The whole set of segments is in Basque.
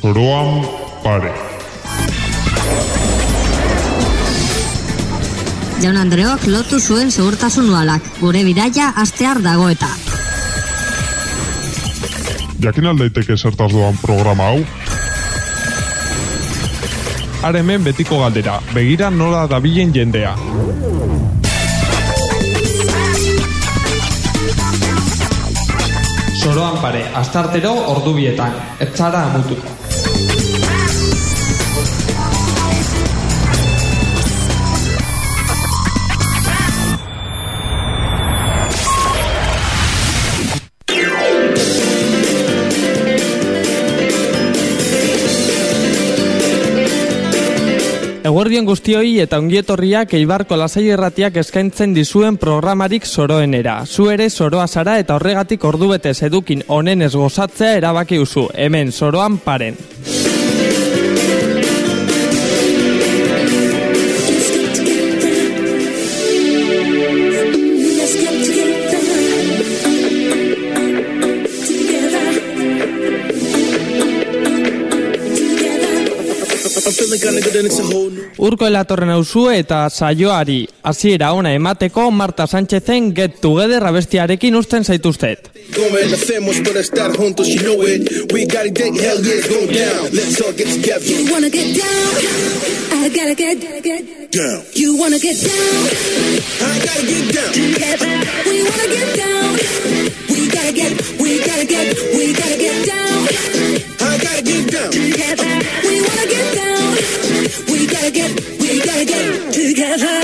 Zoroan pare. Jaun Andreok lotu zuen segurtasun nualak, gure bidaia astear dago eta. Jakin aldaiteke zertaz doan programa hau? Aremen betiko galdera, begira nola dabilen jendea. Soroan pare, astartero ordubietan, ez zara amutuko. Eguerdion guztioi eta ongietorriak eibarko lasai erratiak eskaintzen dizuen programarik soroenera. Zu ere soroa zara eta horregatik ordubetez edukin honen ez gozatzea erabaki uzu. Hemen soroan paren. Urko elatorren auzu eta saioari hasiera ona emateko Marta Sánchezen Get Together abestiarekin usten zaituztet. We gotta get, we gotta get, we gotta get down. I gotta get down. Together. We wanna get down. We gotta get, we gotta get together.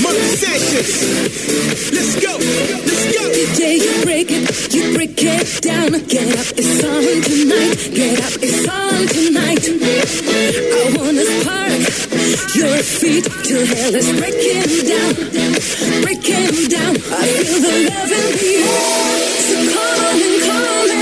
Mark Sanchez. Let's go. Let's go. The you break it, you break it down. Get up, it's on tonight. Get up, it's on tonight. I wanna spark your feet till hell is breaking down, breaking down. I feel the love in the air. So come on and come in.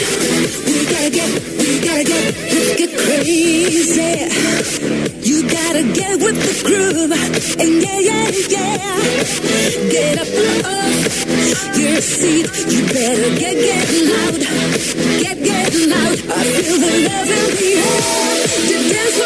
We gotta get, we gotta get, let's get crazy. You gotta get with the groove, and yeah, yeah, yeah. Get up off your seat. You better get, get loud, get, get loud. I feel the love in the air.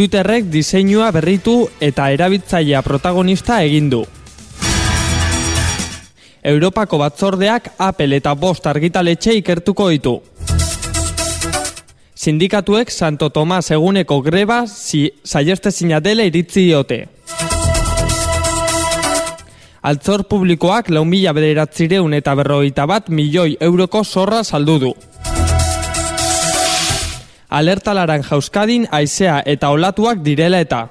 Twitterrek diseinua berritu eta erabiltzailea protagonista egin du. Europako batzordeak Apple eta Bost argitaletxe ikertuko ditu. Sindikatuek Santo Tomas eguneko greba si, saieste dela iritzi diote. Altzor publikoak lau mila bederatzireun eta berrogeita bat milioi euroko zorra saldu du. Alerta laranja Euskadin aizea eta olatuak direla eta.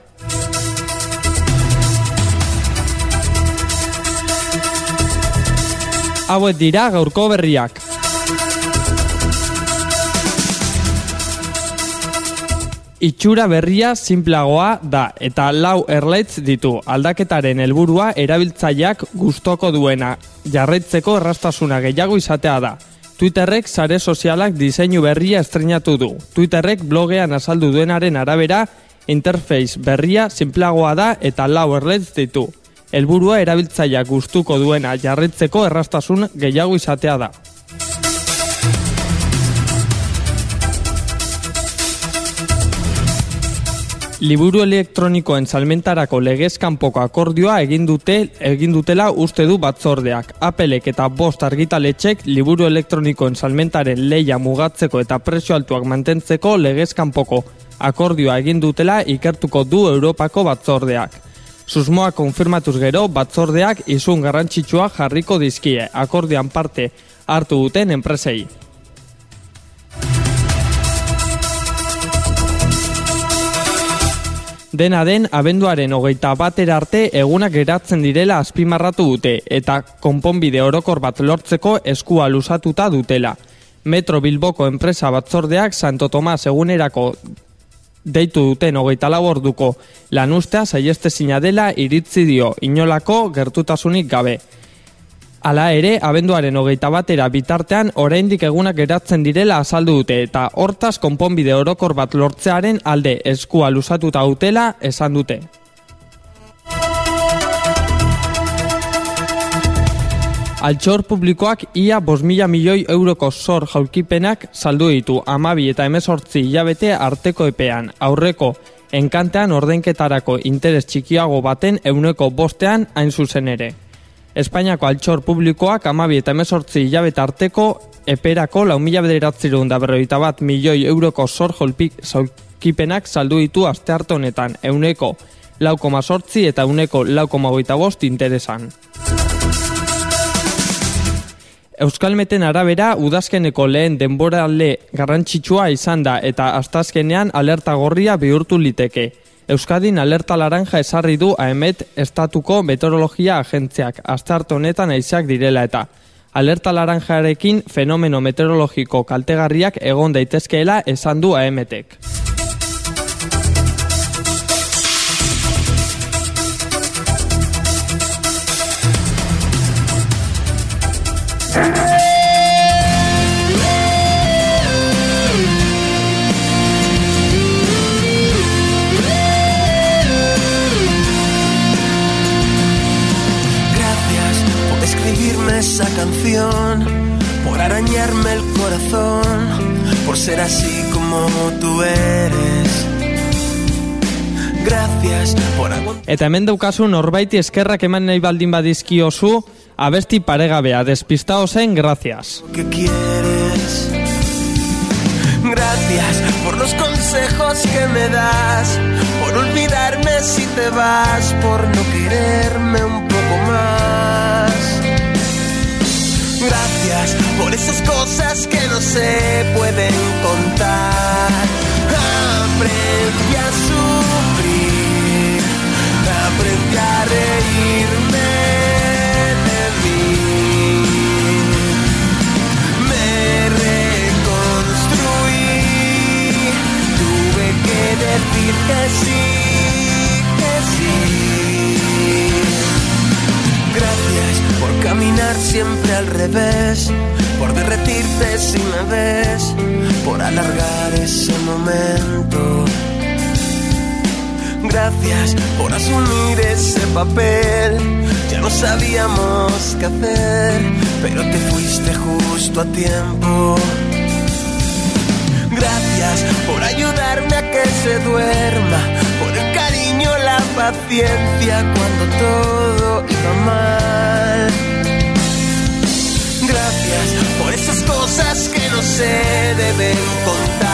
Hauek dira gaurko berriak. Itxura berria sinpleagoa da eta lau erlaitz ditu. Aldaketaren helburua erabiltzaileak gustoko duena jarraitzeko errastasuna gehiago izatea da. Twitterrek sare sozialak diseinu berria estrenatu du. Twitterrek blogean azaldu duenaren arabera interface berria sinpleagoa da eta lau erlaitz ditu. Helburua erabiltzaileak gustuko duena jarraitzeko errastasun gehiago izatea da. Liburu elektronikoen salmentarako legezkanpoko akordioa egin dute egin dutela uste du batzordeak. Apelek eta bost argitaletxek liburu elektronikoen salmentaren leia mugatzeko eta presio altuak mantentzeko legezkanpoko akordioa egin dutela ikertuko du Europako batzordeak. Susmoa konfirmatuz gero batzordeak izun garrantzitsua jarriko dizkie akordioan parte hartu duten enpresei. Dena den, abenduaren hogeita batera arte egunak geratzen direla azpimarratu dute eta konponbide orokor bat lortzeko eskua lusatuta dutela. Metro Bilboko enpresa batzordeak Santo Tomas egunerako deitu duten hogeita lau orduko lanustea saieste dela iritzi dio inolako gertutasunik gabe. Hala ere, abenduaren hogeita batera bitartean oraindik egunak geratzen direla azaldu dute eta hortaz konponbide orokor bat lortzearen alde eskua lusatuta dutela esan dute. Altxor publikoak ia 5.000 milioi euroko zor jaulkipenak saldu ditu amabi eta emezortzi hilabete arteko epean. Aurreko, enkantean ordenketarako interes txikiago baten euneko bostean hain zuzen ere. Espainiako altxor publikoak amabi eta emezortzi hilabete arteko eperako lau mila bederatzerun da berroita bat milioi euroko zor jolpik zaulkipenak saldu ditu aste hartu honetan euneko lau koma sortzi eta euneko lau koma goita bost interesan. Euskalmeten arabera udazkeneko lehen denborale garrantzitsua izan da eta astazkenean alerta gorria bihurtu liteke. Euskadin alerta laranja esarri du AEMET estatuko meteorologia agentziak astartu honetan aizeak direla eta alerta laranjarekin fenomeno meteorologiko kaltegarriak egon daitezkeela esan du AEMETek. Eta hemen daukazu norbaiti eskerrak eman nahi baldin badizkiozu, abesti paregabea, despistao zen, gracias. que quieres. Gracias por los consejos que me das, por olvidarme si te vas, por no quererme un poco más. Gracias por esas cosas que no se pueden contar. Aprendí a sufrir a reírme de mí. Me reconstruí, tuve que decir que sí, que sí. Gracias por caminar siempre al revés, por derretirte si me ves, por alargar ese momento Gracias por asumir ese papel. Ya no sabíamos qué hacer, pero te fuiste justo a tiempo. Gracias por ayudarme a que se duerma, por el cariño, la paciencia cuando todo iba mal. Gracias por esas cosas que no se deben contar.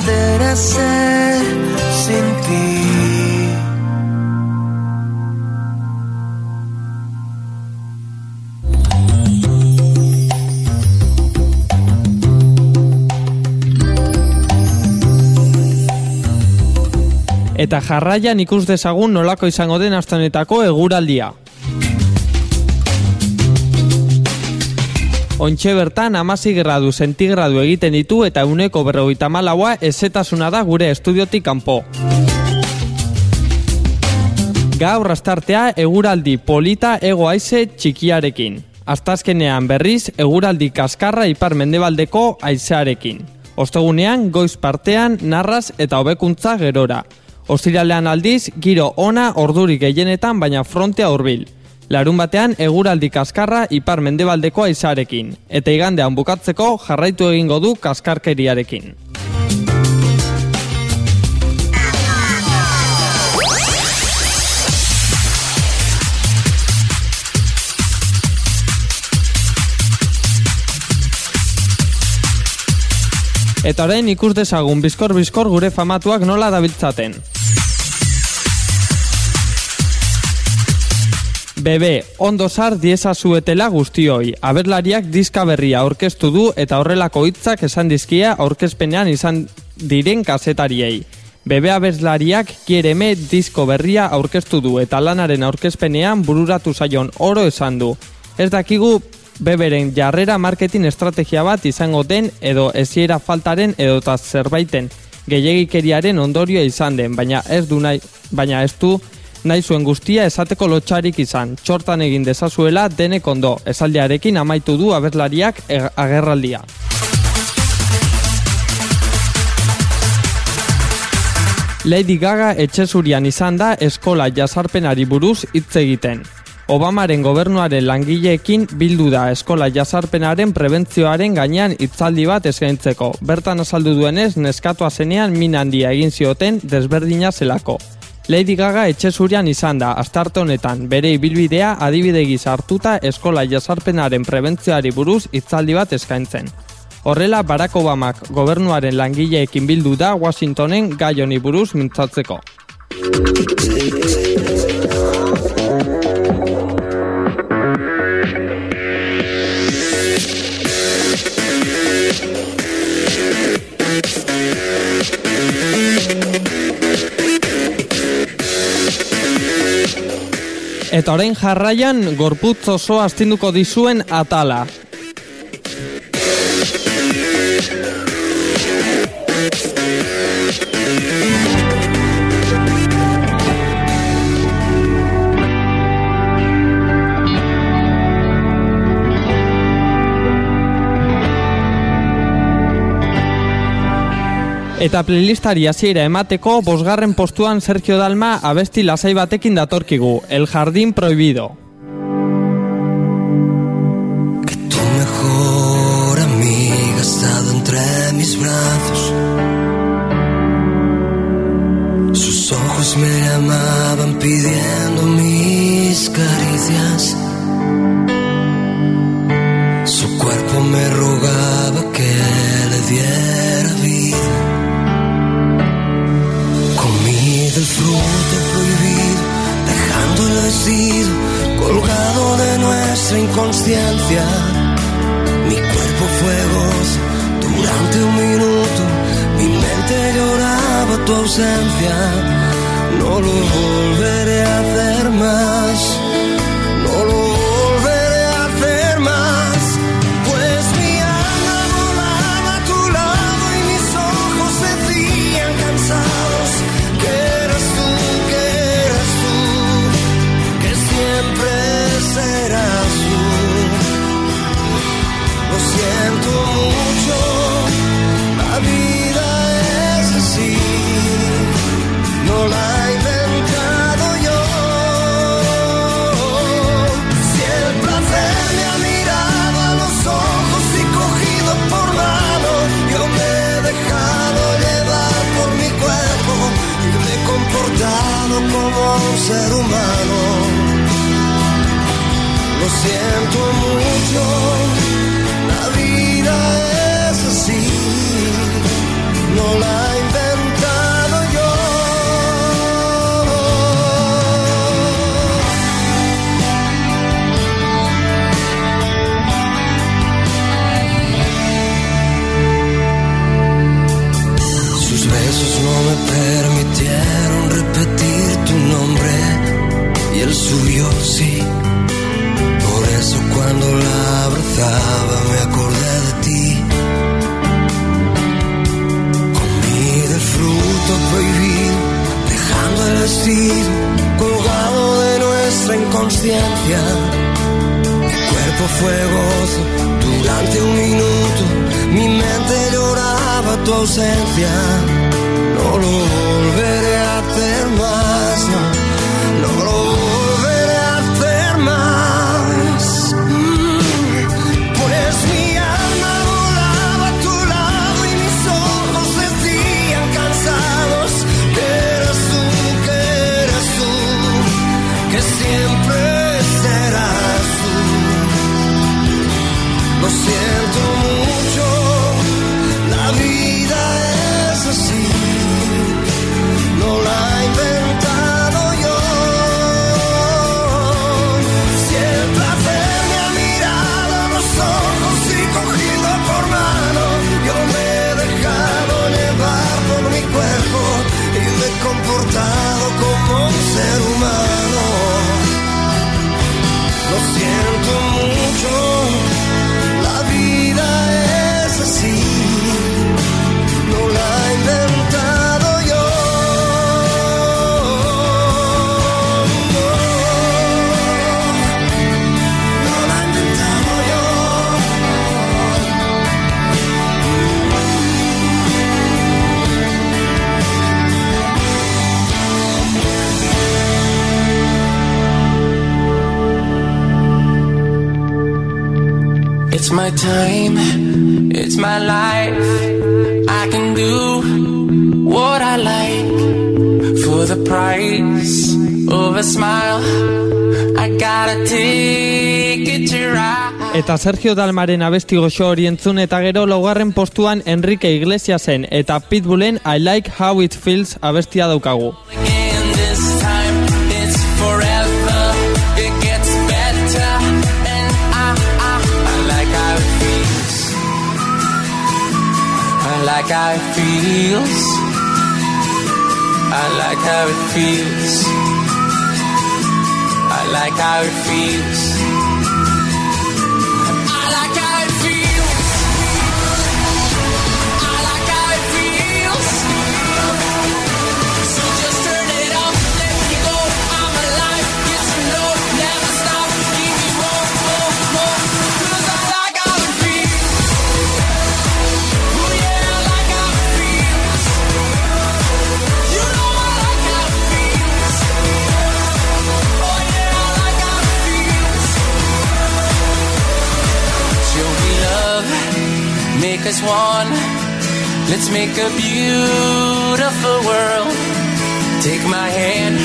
Aprender a ser sin ti. Eta jarraian ikus dezagun nolako izango den astanetako eguraldia. Ontxe bertan amasi gradu sentigradu egiten ditu eta uneko berrogeita malaua ezetasuna da gure estudiotik kanpo. Gaur astartea eguraldi polita ego haize txikiarekin. Astazkenean berriz eguraldi kaskarra ipar mendebaldeko haizearekin. Ostegunean goiz partean narraz eta hobekuntza gerora. Ostiralean aldiz giro ona orduri gehienetan baina frontea hurbil. Larun batean eguraldi kaskarra ipar mendebaldeko haizearekin. Eta igandean bukatzeko jarraitu egingo du kaskarkeriarekin. Eta orain ikus dezagun bizkor bizkor gure famatuak nola dabiltzaten. Bebe, ondo sar dieza zuetela guztioi. Aberlariak diska berria aurkeztu du eta horrelako hitzak esan dizkia aurkezpenean izan diren kazetariei. Bebe aberlariak kiereme disko berria aurkeztu du eta lanaren aurkezpenean bururatu zaion oro esan du. Ez dakigu Beberen jarrera marketing estrategia bat izango den edo eziera faltaren edota zerbaiten gehiegikeriaren ondorioa izan den, baina ez du nahi, baina ez du nahi zuen guztia esateko lotxarik izan. Txortan egin dezazuela denek ondo, esaldiarekin amaitu du aberlariak e- agerraldia. Lady Gaga etxezurian izan da eskola jazarpenari buruz hitz egiten. Obamaren gobernuaren langileekin bildu da eskola jazarpenaren prebentzioaren gainean hitzaldi bat eskaintzeko. Bertan azaldu duenez, neskatua zenean min handia egin zioten desberdina zelako. Lady Gaga etxezurian izan da, astarte honetan, bere ibilbidea adibide gisa hartuta eskola jazarpenaren prebentzioari buruz hitzaldi bat eskaintzen. Horrela, Barack Obamak gobernuaren langileekin bildu da Washingtonen gai honi buruz mintzatzeko. Eta orain jarraian gorputz oso astinduko dizuen atala. Eta playlistari hasiera emateko bosgarren postuan Sergio Dalma abesti lasai batekin datorkigu, El Jardín Prohibido. Tu mejor amiga entre mis brazos. Sus ojos me llamaban pidiendo mis caricias. Su cuerpo me Mi cuerpo fue gozo. Durante un minuto, mi mente lloraba tu ausencia. No lo volveré a hacer más, ser humano. Lo siento mucho, la vida es así, no la me acordé de ti. Comí del fruto prohibido, dejando el vestido colgado de nuestra inconsciencia. Mi cuerpo fue gozo durante un minuto, mi mente lloraba tu ausencia. No lo volveré a ser humano. It's my time, it's my life. I can do what I like for the price of a smile. I got a ticket to ride. Eta Sergio Dalmaren abesti goxo hori entzun eta gero laugarren postuan Enrique Iglesiasen eta Pitbullen I Like How It Feels abestia daukagu. I like how it feels. I like how it feels. I like how it feels. Make us one. Let's make a beautiful world. Take my hand,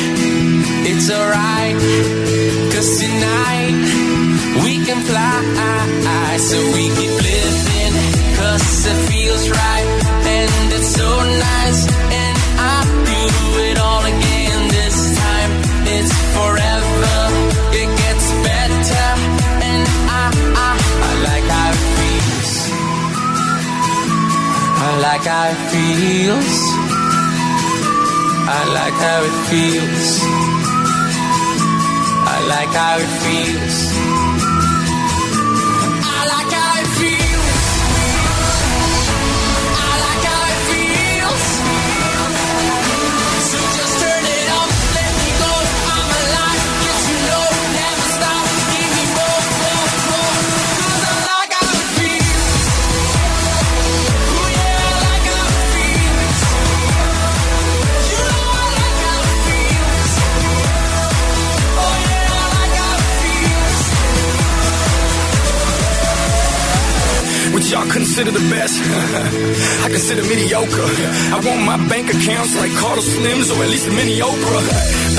it's alright. Cause tonight we can fly. So we keep living, cause it feels right. And it's so nice. And I like how it feels. I like how it feels. I like how it feels. I consider mediocre. I want my bank accounts like Carlos Slims or at least a mini Oprah.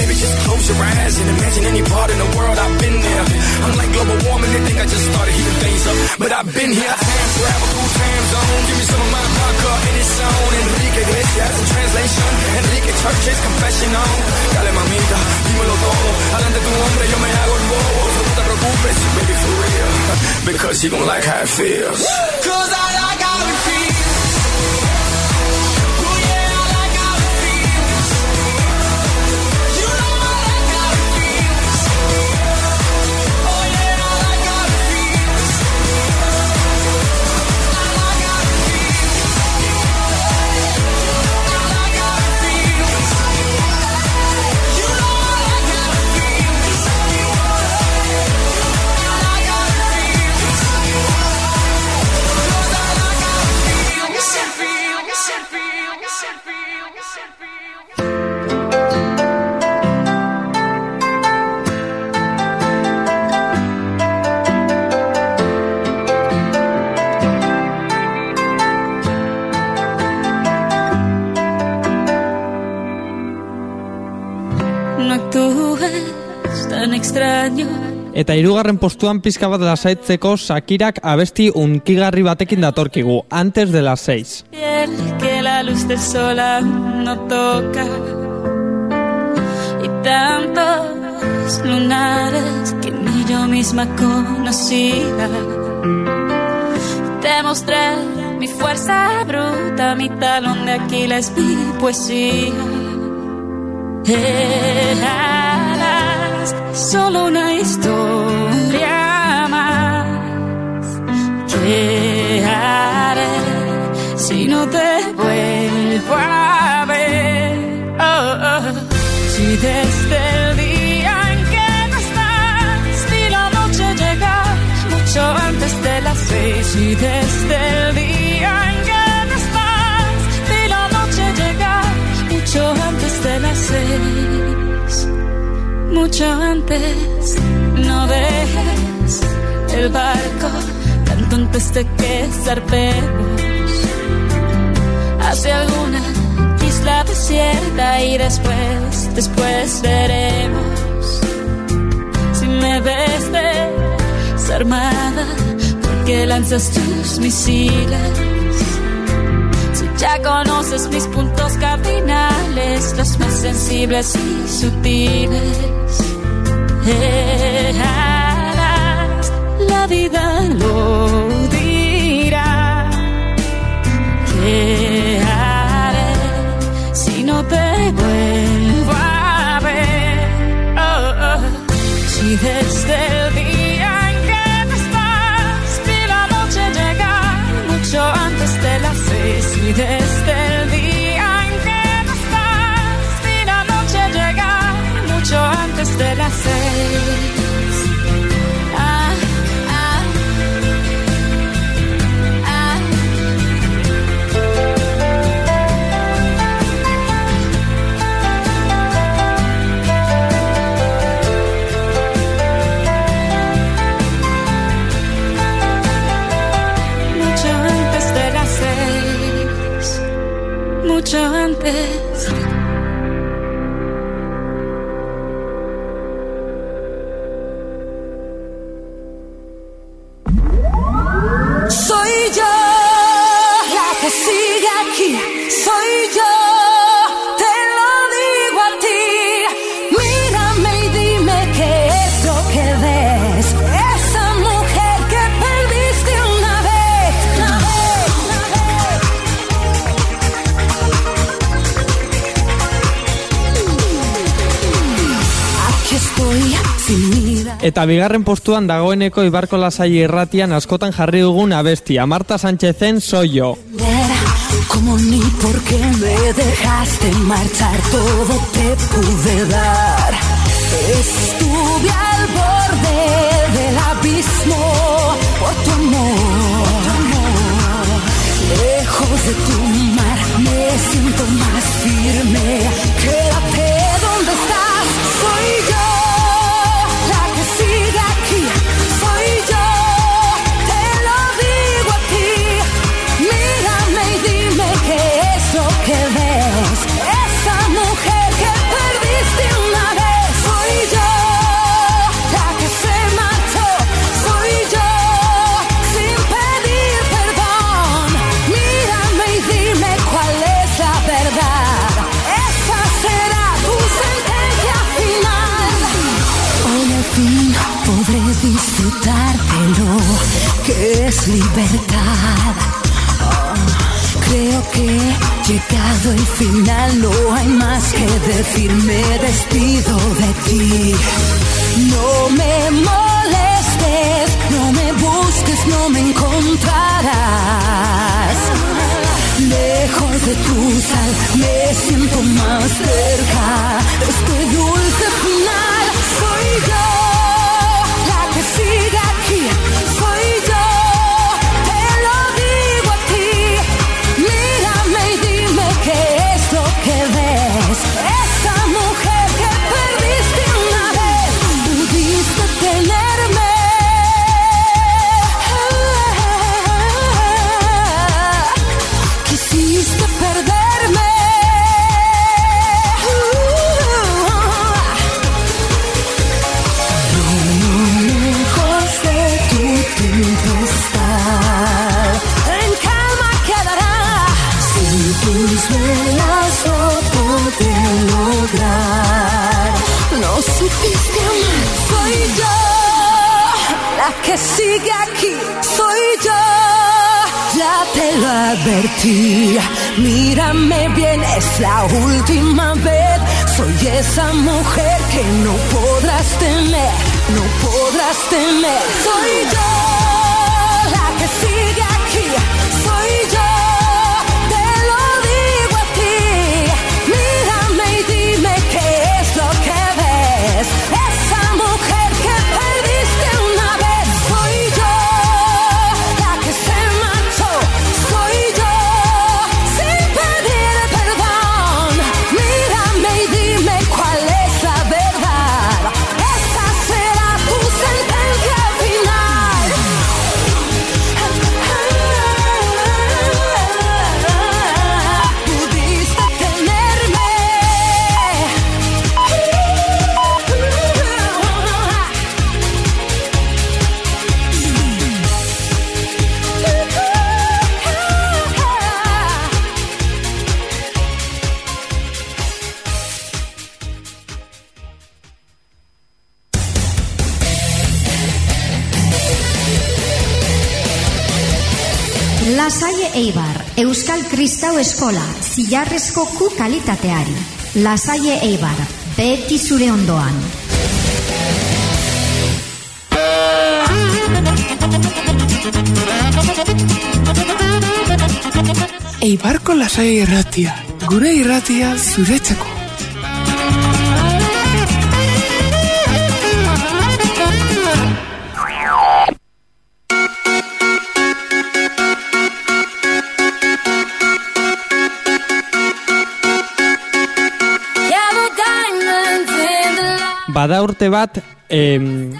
Maybe just close your eyes and imagine any part in the world I've been there. I'm like global warming, they think I just started heating things up. But I've been here, time travel through time zone. Give me some of my vodka in its own. Enrique Iglesias in translation. Enrique Church's confession on. Dale mamita, dímelo todo. Adelante tu hombre, yo me hago el bobo. No te preocupes, baby, for real. Because you gon' like how it feels. Cause I Eta hirugarren postuan pizka bat antes de las seis. piel que la luz del sol no toca. Y tantos lunares que ni yo misma conocía. Mi fuerza mi talón de Aquiles mi poesía. Eras solo una historia más ¿Qué haré si no te vuelvo a ver? Oh, oh. Si desde el día en que no estás y la noche llega mucho antes de las seis y desde el día en que no estás y la noche llega mucho antes de las seis mucho antes. No dejes el barco tanto antes de que zarpemos hacia alguna isla desierta y después, después veremos si me ves desarmada porque lanzas tus misiles. Si ya conoces mis puntos cardinales, los más sensibles y sutiles. Eras la vida lo dirá. ¿Qué haré si no te vuelvo a ver? Oh, oh. mucho desde el día en que no estás, vi la noche llegar mucho antes de las seis. bed. Eta bigarren postuan dagoeneko Ibarko Lasai irratian askotan jarri dugun abestia. Marta Sánchezen soy yo. Como ni por qué me dejaste marchar, todo te pude dar. Estuve al borde del abismo por tu amor. Lejos de tu mar me siento más firme. Quédate donde libertad. Oh, creo que llegado el final no hay más que decir. Me despido de ti. No me molestes, no me busques, no me encontrarás. Lejos de tu sal me siento más cerca este dulce final. Soy yo la que sigue aquí. Sigue aquí, soy yo. Ya te lo advertí, mírame bien, es la última vez. Soy esa mujer que no podrás tener, no podrás tener. Soy yo Euskal Kristau Eskola, zilarrezko ku kalitateari. Lasaie Eibar, beti zure ondoan. Eibarko lasai irratia, gure irratia zuretzeko. Bada urte bat, em,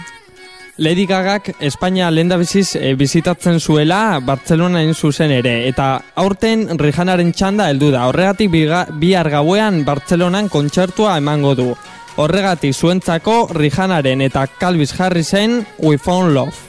Lady Gagak Espainia lehendabiziz e, bizitatzen zuela Bartzelona in zuzen ere eta aurten Rihanaren txanda heldu da. Horregatik bihar gauean Bartzelonan kontzertua emango du. Horregatik zuentzako Rihanaren eta Calvis Harrisen We Found Love.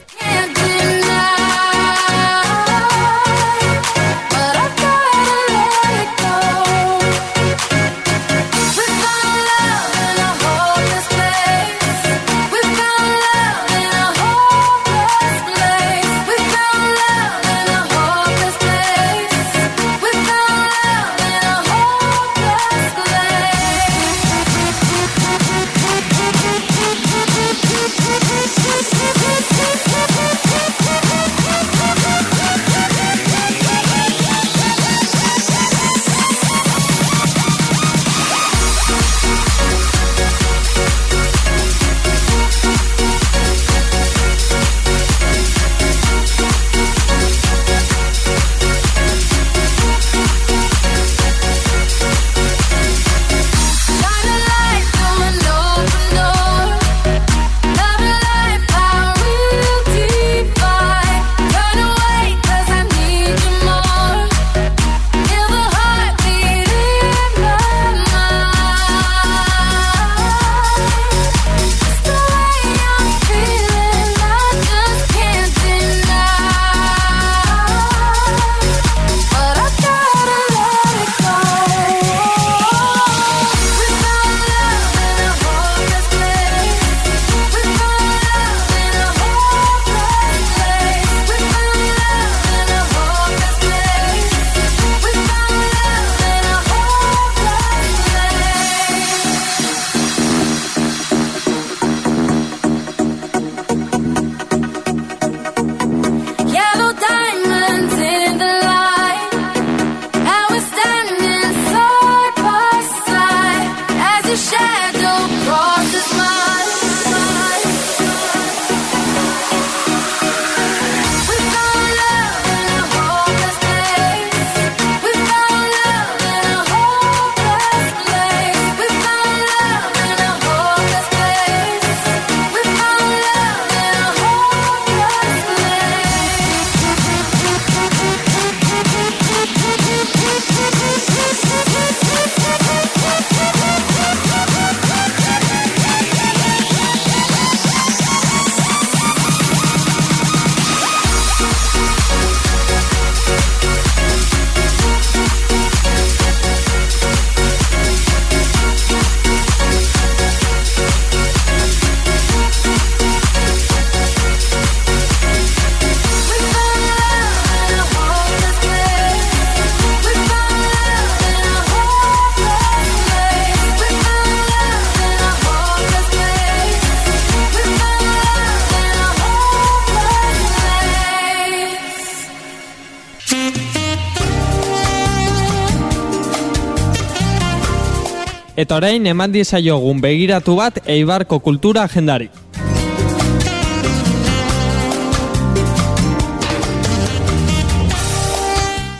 Eta orain eman diezaiogun begiratu bat Eibarko kultura agendari.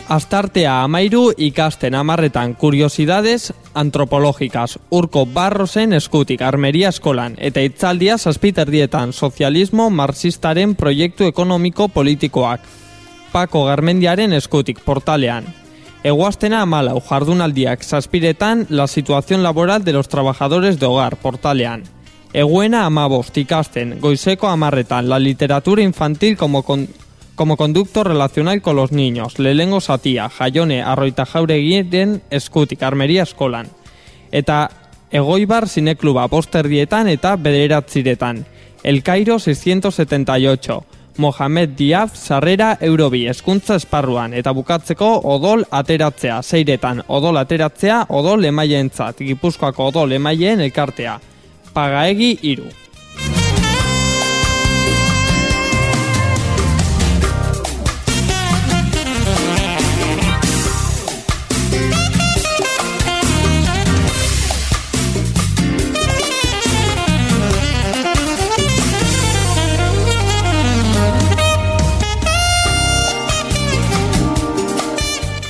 Astartea amairu ikasten amarretan kuriosidades antropológicas urko barrosen eskutik armeria eskolan eta itzaldia zazpiterdietan sozialismo marxistaren proiektu ekonomiko politikoak. Pako Garmendiaren eskutik portalean. Eguaztena amalau jardunaldiak zazpiretan la situación laboral de los trabajadores de hogar portalean. Eguena amabost ikasten, goizeko amarretan, la literatura infantil como, con, como conducto relacional con los niños, lelengo satia, jaione arroita jauregiren eskutik armeria eskolan. Eta egoibar zinekluba posterdietan eta bederatziretan. El Cairo 678, Mohamed Diaf sarrera eurobi eskuntza esparruan eta bukatzeko odol ateratzea, zeiretan odol ateratzea odol emaientzat, gipuzkoako odol emaien elkartea. Pagaegi iru.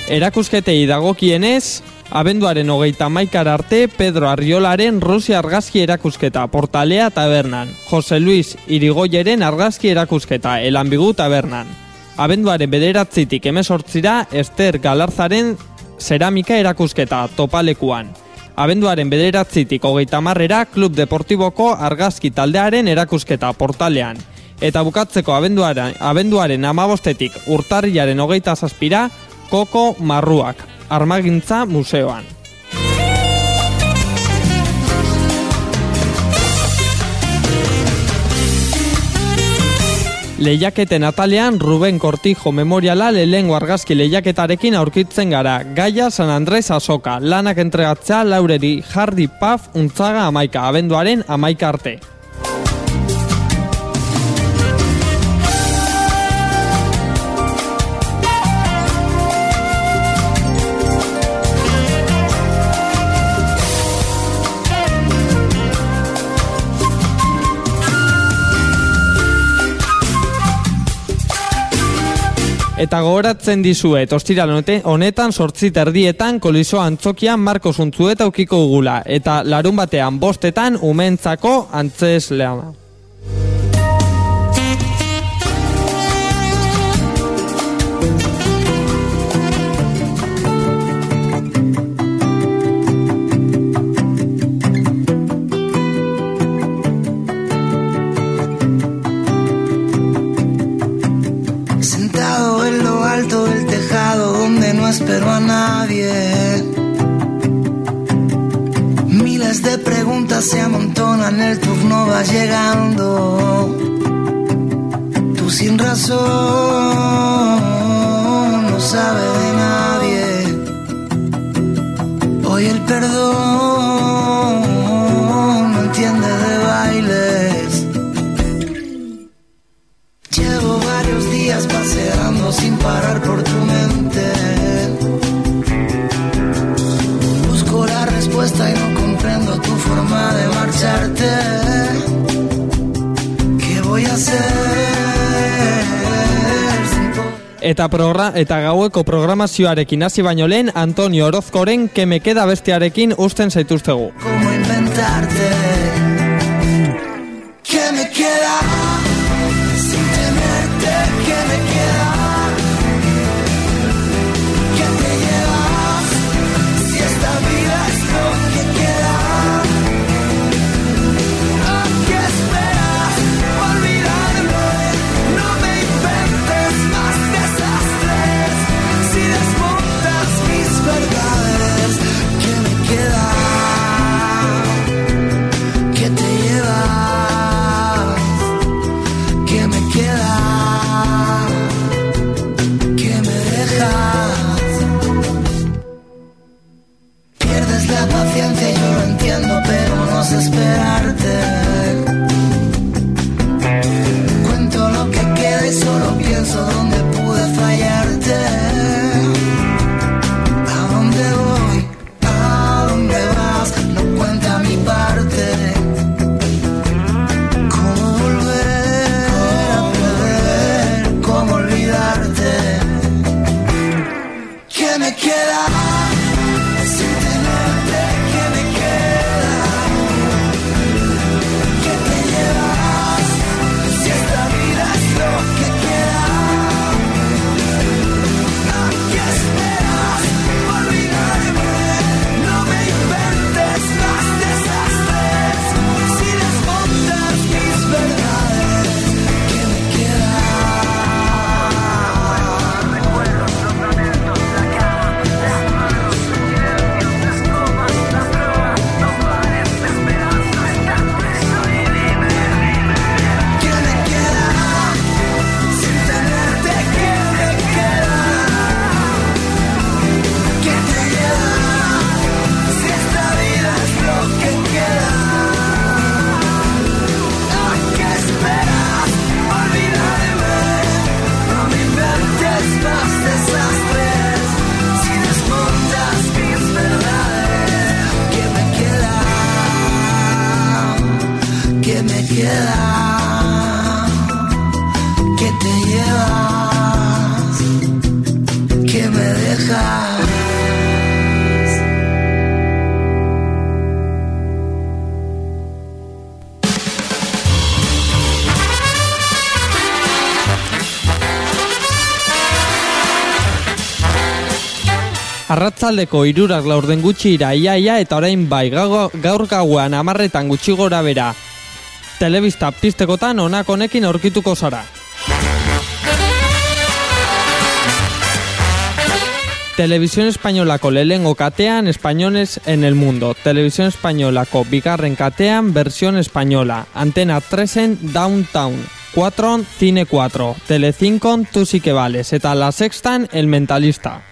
Erakusketei dagokienez, Abenduaren hogeita maikar arte Pedro Arriolaren Rusia argazki erakusketa Portalea tabernan. Jose Luis Irigoyeren argazki erakusketa Elanbigu tabernan. Abenduaren bederatzitik emesortzira Ester Galarzaren zeramika erakusketa Topalekuan. Abenduaren bederatzitik hogeita marrera Klub Deportiboko argazki taldearen erakusketa Portalean. Eta bukatzeko abenduaren, abenduaren amabostetik urtarriaren hogeita zazpira Koko Marruak, Armagintza Museoan. Lehiaketen atalean Ruben Cortijo memoriala lehengo argazki lehiaketarekin aurkitzen gara. Gaia San Andres Asoka, lanak entregatzea laureri Hardy Paf untzaga amaika, abenduaren amaika arte. Eta gogoratzen dizuet, ostiral honetan, honetan sortzi terdietan koliso antzokian Marko Zuntzueta ukiko gugula. Eta larun batean bostetan umentzako antzes lehama. Se amontonan, el turno va llegando. Tú sin razón no sabe de nadie. Hoy el perdón no entiende de bailes. Llevo varios días paseando sin parar por tu mente. Busco la respuesta y no marcharte. ¿Qué voy a hacer? Eta, progra eta gaueko programazioarekin hasi baino lehen Antonio Orozkoren keme queda bestiarekin usten zaituztegu. cómo inventarte? Arratzaldeko irurak laurden gutxi ira iaia eta orain bai gaur, gauan amarretan gutxi gora bera. Telebista piztekotan onak honekin aurkituko zara. Televisión Españolako lehengo katean Españoles en el Mundo. Televisión Españolako bigarren katean versión española. Antena 3 en Downtown. 4 Cine 4. Telecinco Tú sí que vales. Eta la sextan El Mentalista.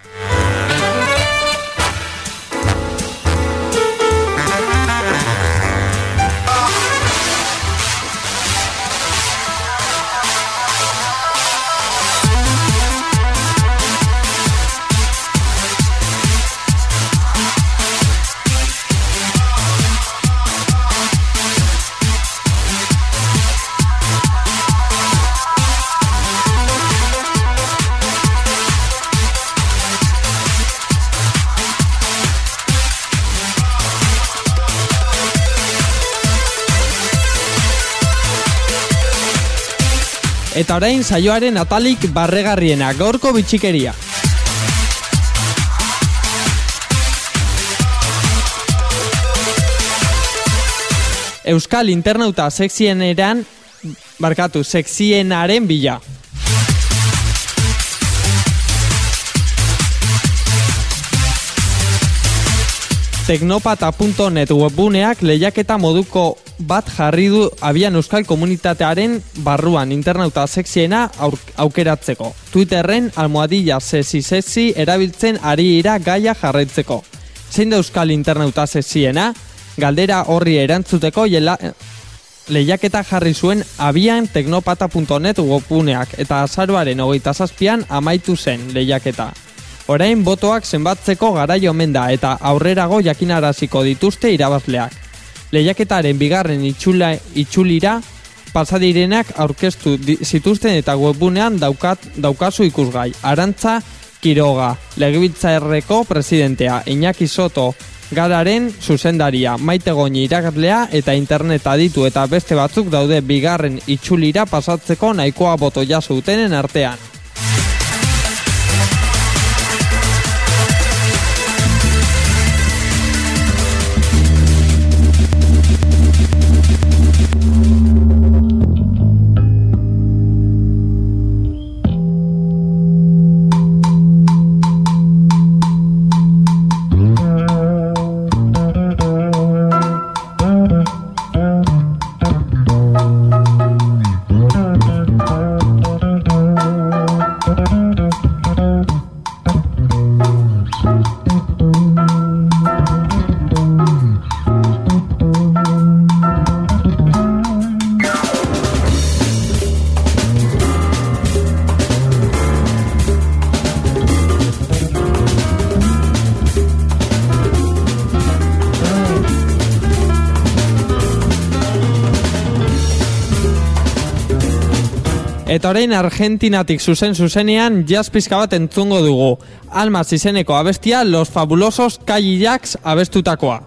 Eta orain saioaren atalik barregarriena, gaurko bitxikeria. Euskal internauta sexieneran, barkatu, sexienaren bila. Teknopata.net webguneak lehiaketa moduko bat jarri du abian euskal komunitatearen barruan internauta sexiena aukeratzeko. Twitterren almohadilla sexy sexy erabiltzen ari ira gaia jarraitzeko. Zein da euskal internauta sexiena? Galdera horri erantzuteko jela, lehiaketa jarri zuen abian teknopata.net webguneak eta azaroaren hogeita zazpian amaitu zen lehiaketa. Orain botoak zenbatzeko garai omen da eta aurrerago jakinaraziko dituzte irabazleak. Lehiaketaren bigarren itxula, itxulira pasadirenak aurkeztu zituzten eta webgunean daukat, daukazu ikusgai. Arantza Quiroga, legebiltzarreko presidentea, Iñaki Soto, Gararen zuzendaria, Maite Goñi irakatlea eta internet aditu eta beste batzuk daude bigarren itxulira pasatzeko nahikoa boto jaso dutenen artean. Eta orain Argentinatik zuzen zuzenean jazz pizka bat entzungo dugu. Almaz izeneko abestia Los Fabulosos Cadillacs abestutakoa.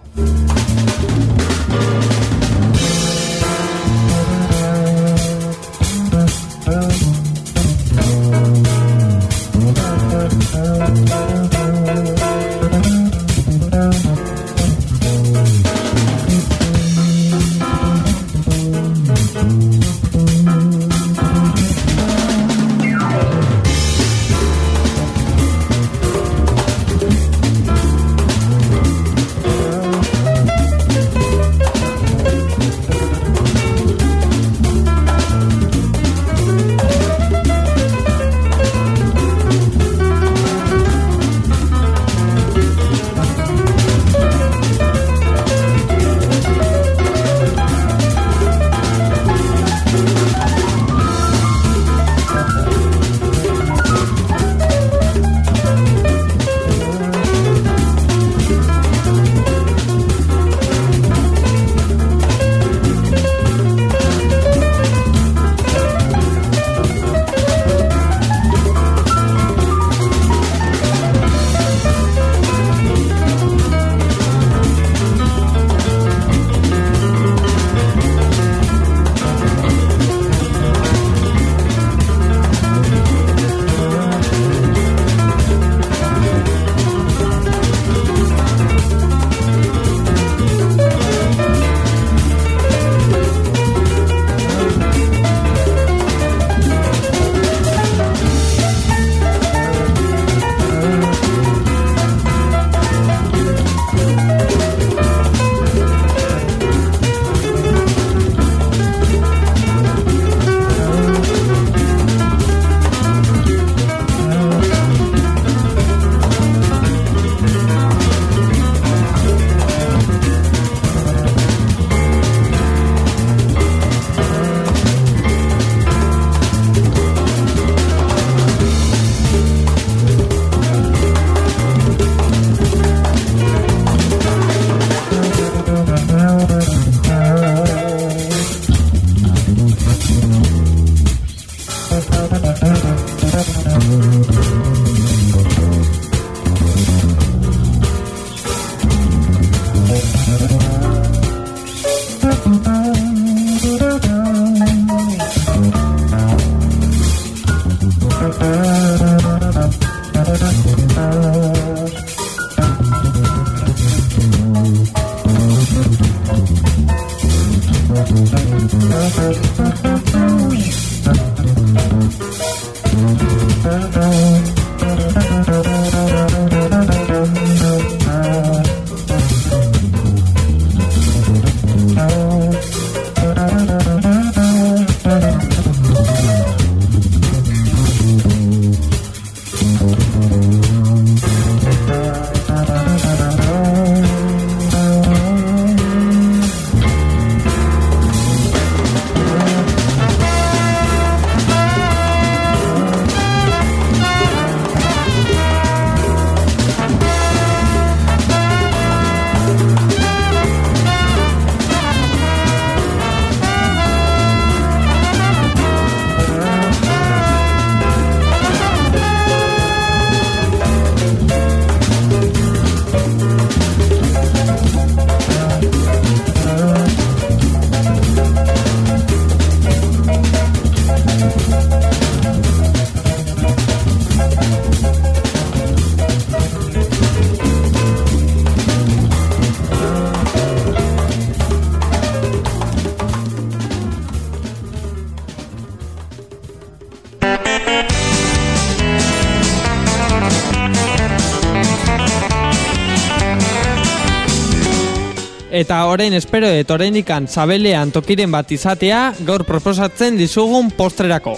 Orain espero et oraindikan zabelean tokiren bat izatea gaur proposatzen dizugun postrerako.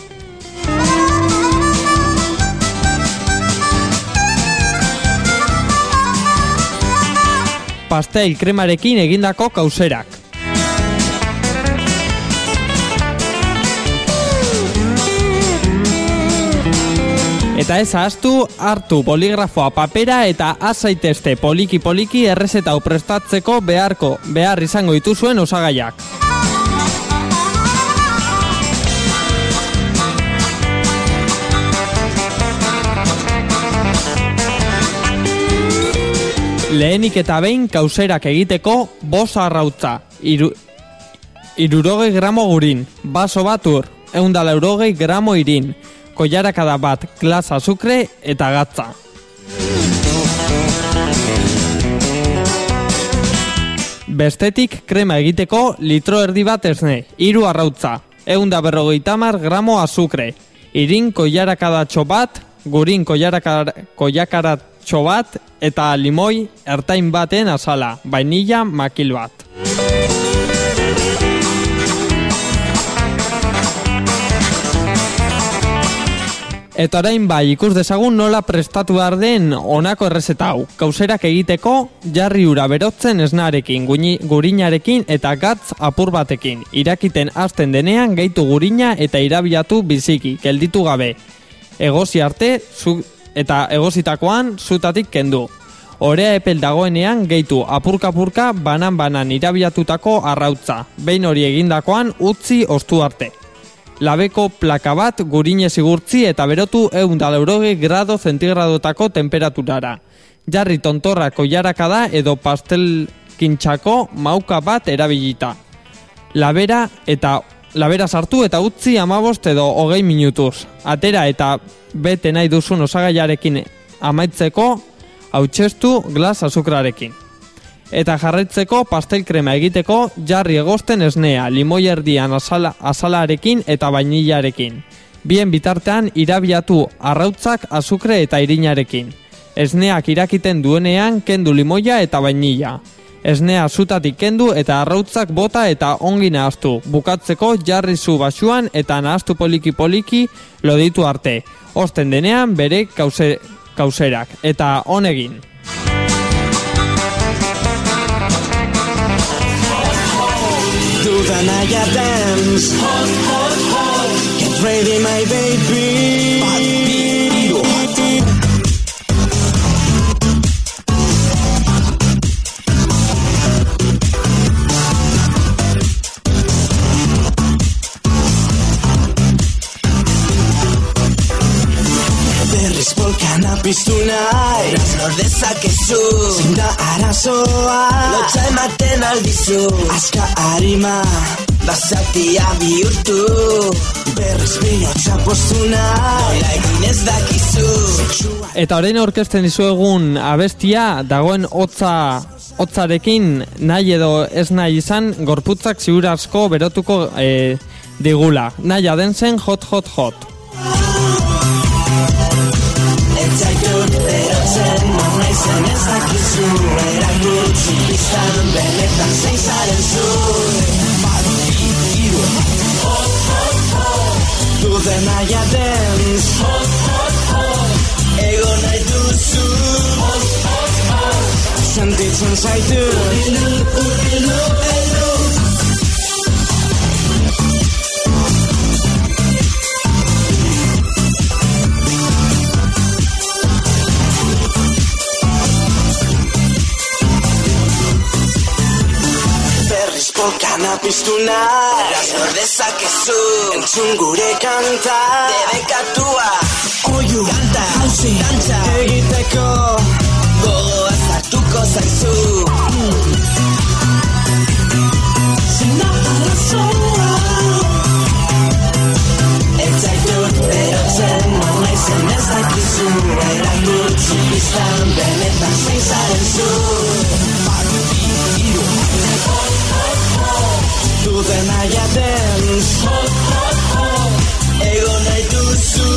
Pastel kremarekin egindako kauserak. Eta ez ahaztu, hartu poligrafoa papera eta azaitezte poliki-poliki errezeta hau prestatzeko beharko, behar izango dituzuen osagaiak. Lehenik eta behin kauserak egiteko bosa arrautza, iru, irurogei gramo gurin, baso bat ur, eundala eurogei gramo irin, koiarakada bat glas azukre eta gatza. Bestetik krema egiteko litro erdi bat esne, hiru arrautza, eunda berrogeita mar gramo azukre, irin koiarakadatxo bat, gurin koiarakar, koiakaratxo bat, eta limoi ertain baten azala, vainilla makil bat. Eta orain bai, ikus dezagun nola prestatu behar den honako errezeta hau. Kauserak egiteko jarri ura berotzen esnarekin, guini, gurinarekin eta gatz apur batekin. Irakiten hasten denean gaitu gurina eta irabiatu biziki, gelditu gabe. Egozi arte zu, eta egozitakoan zutatik kendu. Orea epel dagoenean gehitu apurka-apurka banan-banan irabiatutako arrautza. Behin hori egindakoan utzi ostu arte labeko plaka bat gurine zigurtzi eta berotu egun daleuroge grado zentigradotako temperaturara. Jarri tontorra koiaraka da edo pastel kintxako mauka bat erabilita. Labera eta labera sartu eta utzi amabost edo hogei minutuz. Atera eta bete nahi duzun osagaiarekin amaitzeko hautsestu glas azukrarekin eta jarraitzeko pastel krema egiteko jarri egosten esnea, limoi erdian asala, asalarekin eta bainilarekin. Bien bitartean irabiatu arrautzak azukre eta irinarekin. Esneak irakiten duenean kendu limoia eta bainila. Esnea zutatik kendu eta arrautzak bota eta ongi nahaztu. Bukatzeko jarri zu basuan eta nahaztu poliki-poliki loditu arte. Osten denean bere kause, kauserak. Eta honegin. Do the Naya dance. Hot, hot, hot. Get ready, my baby. Berriz piztu nahi. Nor dezakezu. Zein da arazoa. Lotza ematen aldizu. Azka harima Basatia bihurtu. Berriz bihotza postu nahi. Nola egin ez dakizu. Eta orain aurkezten dizuegun abestia dagoen hotza hotzarekin nahi edo ez nahi izan gorputzak ziur asko berotuko eh, digula. Nahi den zen hot hot hot. Etzaitut erotzen non ez dakizu Erakutsi biztan benetan zein zaren zu hiru Hot, hot, hot piztu nor dezakezu. Entzun gure kanta. Debekatua. Oiu Kanta. Hauzi Dantza Egiteko. Gogoa zartuko zaizu. Zena arazoa. Ez zaitut berotzen Non naizen ez dakizu. Erakutsi biztan Benetan zein zaren zu Του δεν haya δει. Έχω να είσαι σου.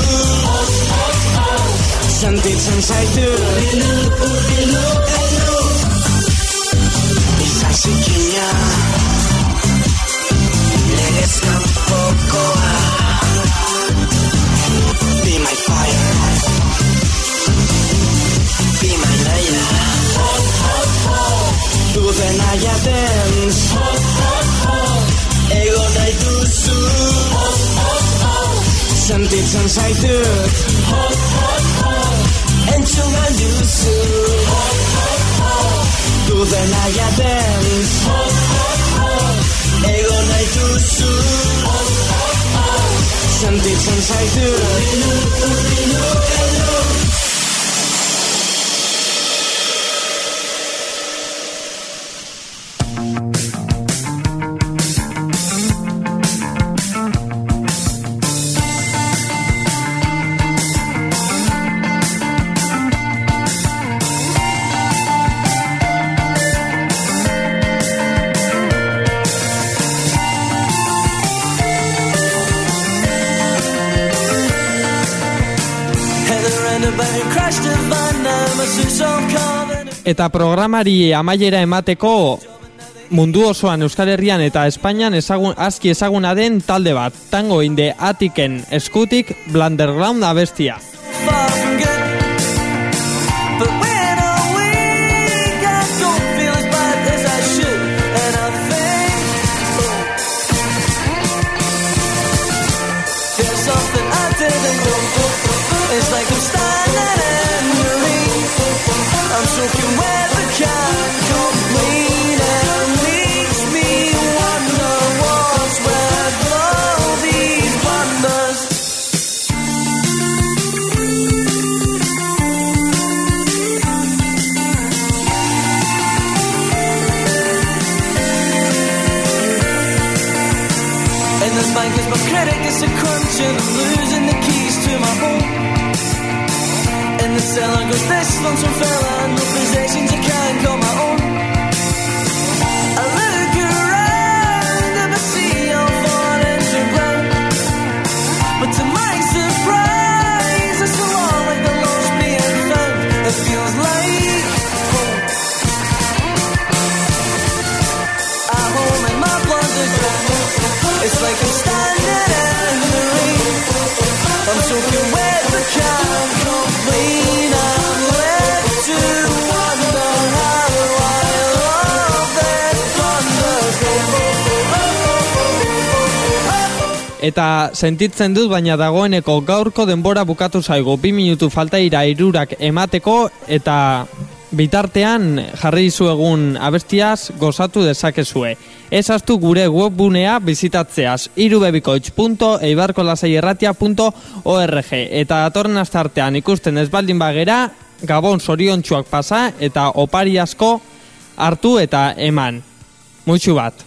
Σαν τη σύνταξη του. Περισσάσι κινεί. Μ' ρέσκουν φόκο. Α. Πει μα η φάρα. Πει μα η ναι. Του δεν haya δει. Του δεν haya. ego nahi duzu oh, oh, oh. Sentitzen zaitut oh, oh, oh. Entzun alduzu oh, oh. Du dena jaten. Ego nahi duzu oh, oh, oh. Sentitzen zaitut Urrinu, urrinu, urrinu Eta programari amaiera emateko mundu osoan Euskal Herrian eta Espainian ezagun, aski ezaguna den talde bat. Tango inde atiken eskutik Blunderground abestia. It's like I'm standing in the rain. I'm soaking wet but can't complain. I'm left to wonder how I love thunder. Eta sentitzen dut baina dagoeneko gaurko denbora bukatu zaigu. Bi minutu falta ira irurak emateko eta bitartean jarri dizuegun abestiaz gozatu dezakezue. Ez astu gure webbunea bizitatzeaz irubebikoitz.eibarkolasaierratia.org eta datorren astartean ikusten ez baldin bagera Gabon zoriontsuak pasa eta opari asko hartu eta eman. Muitxu bat.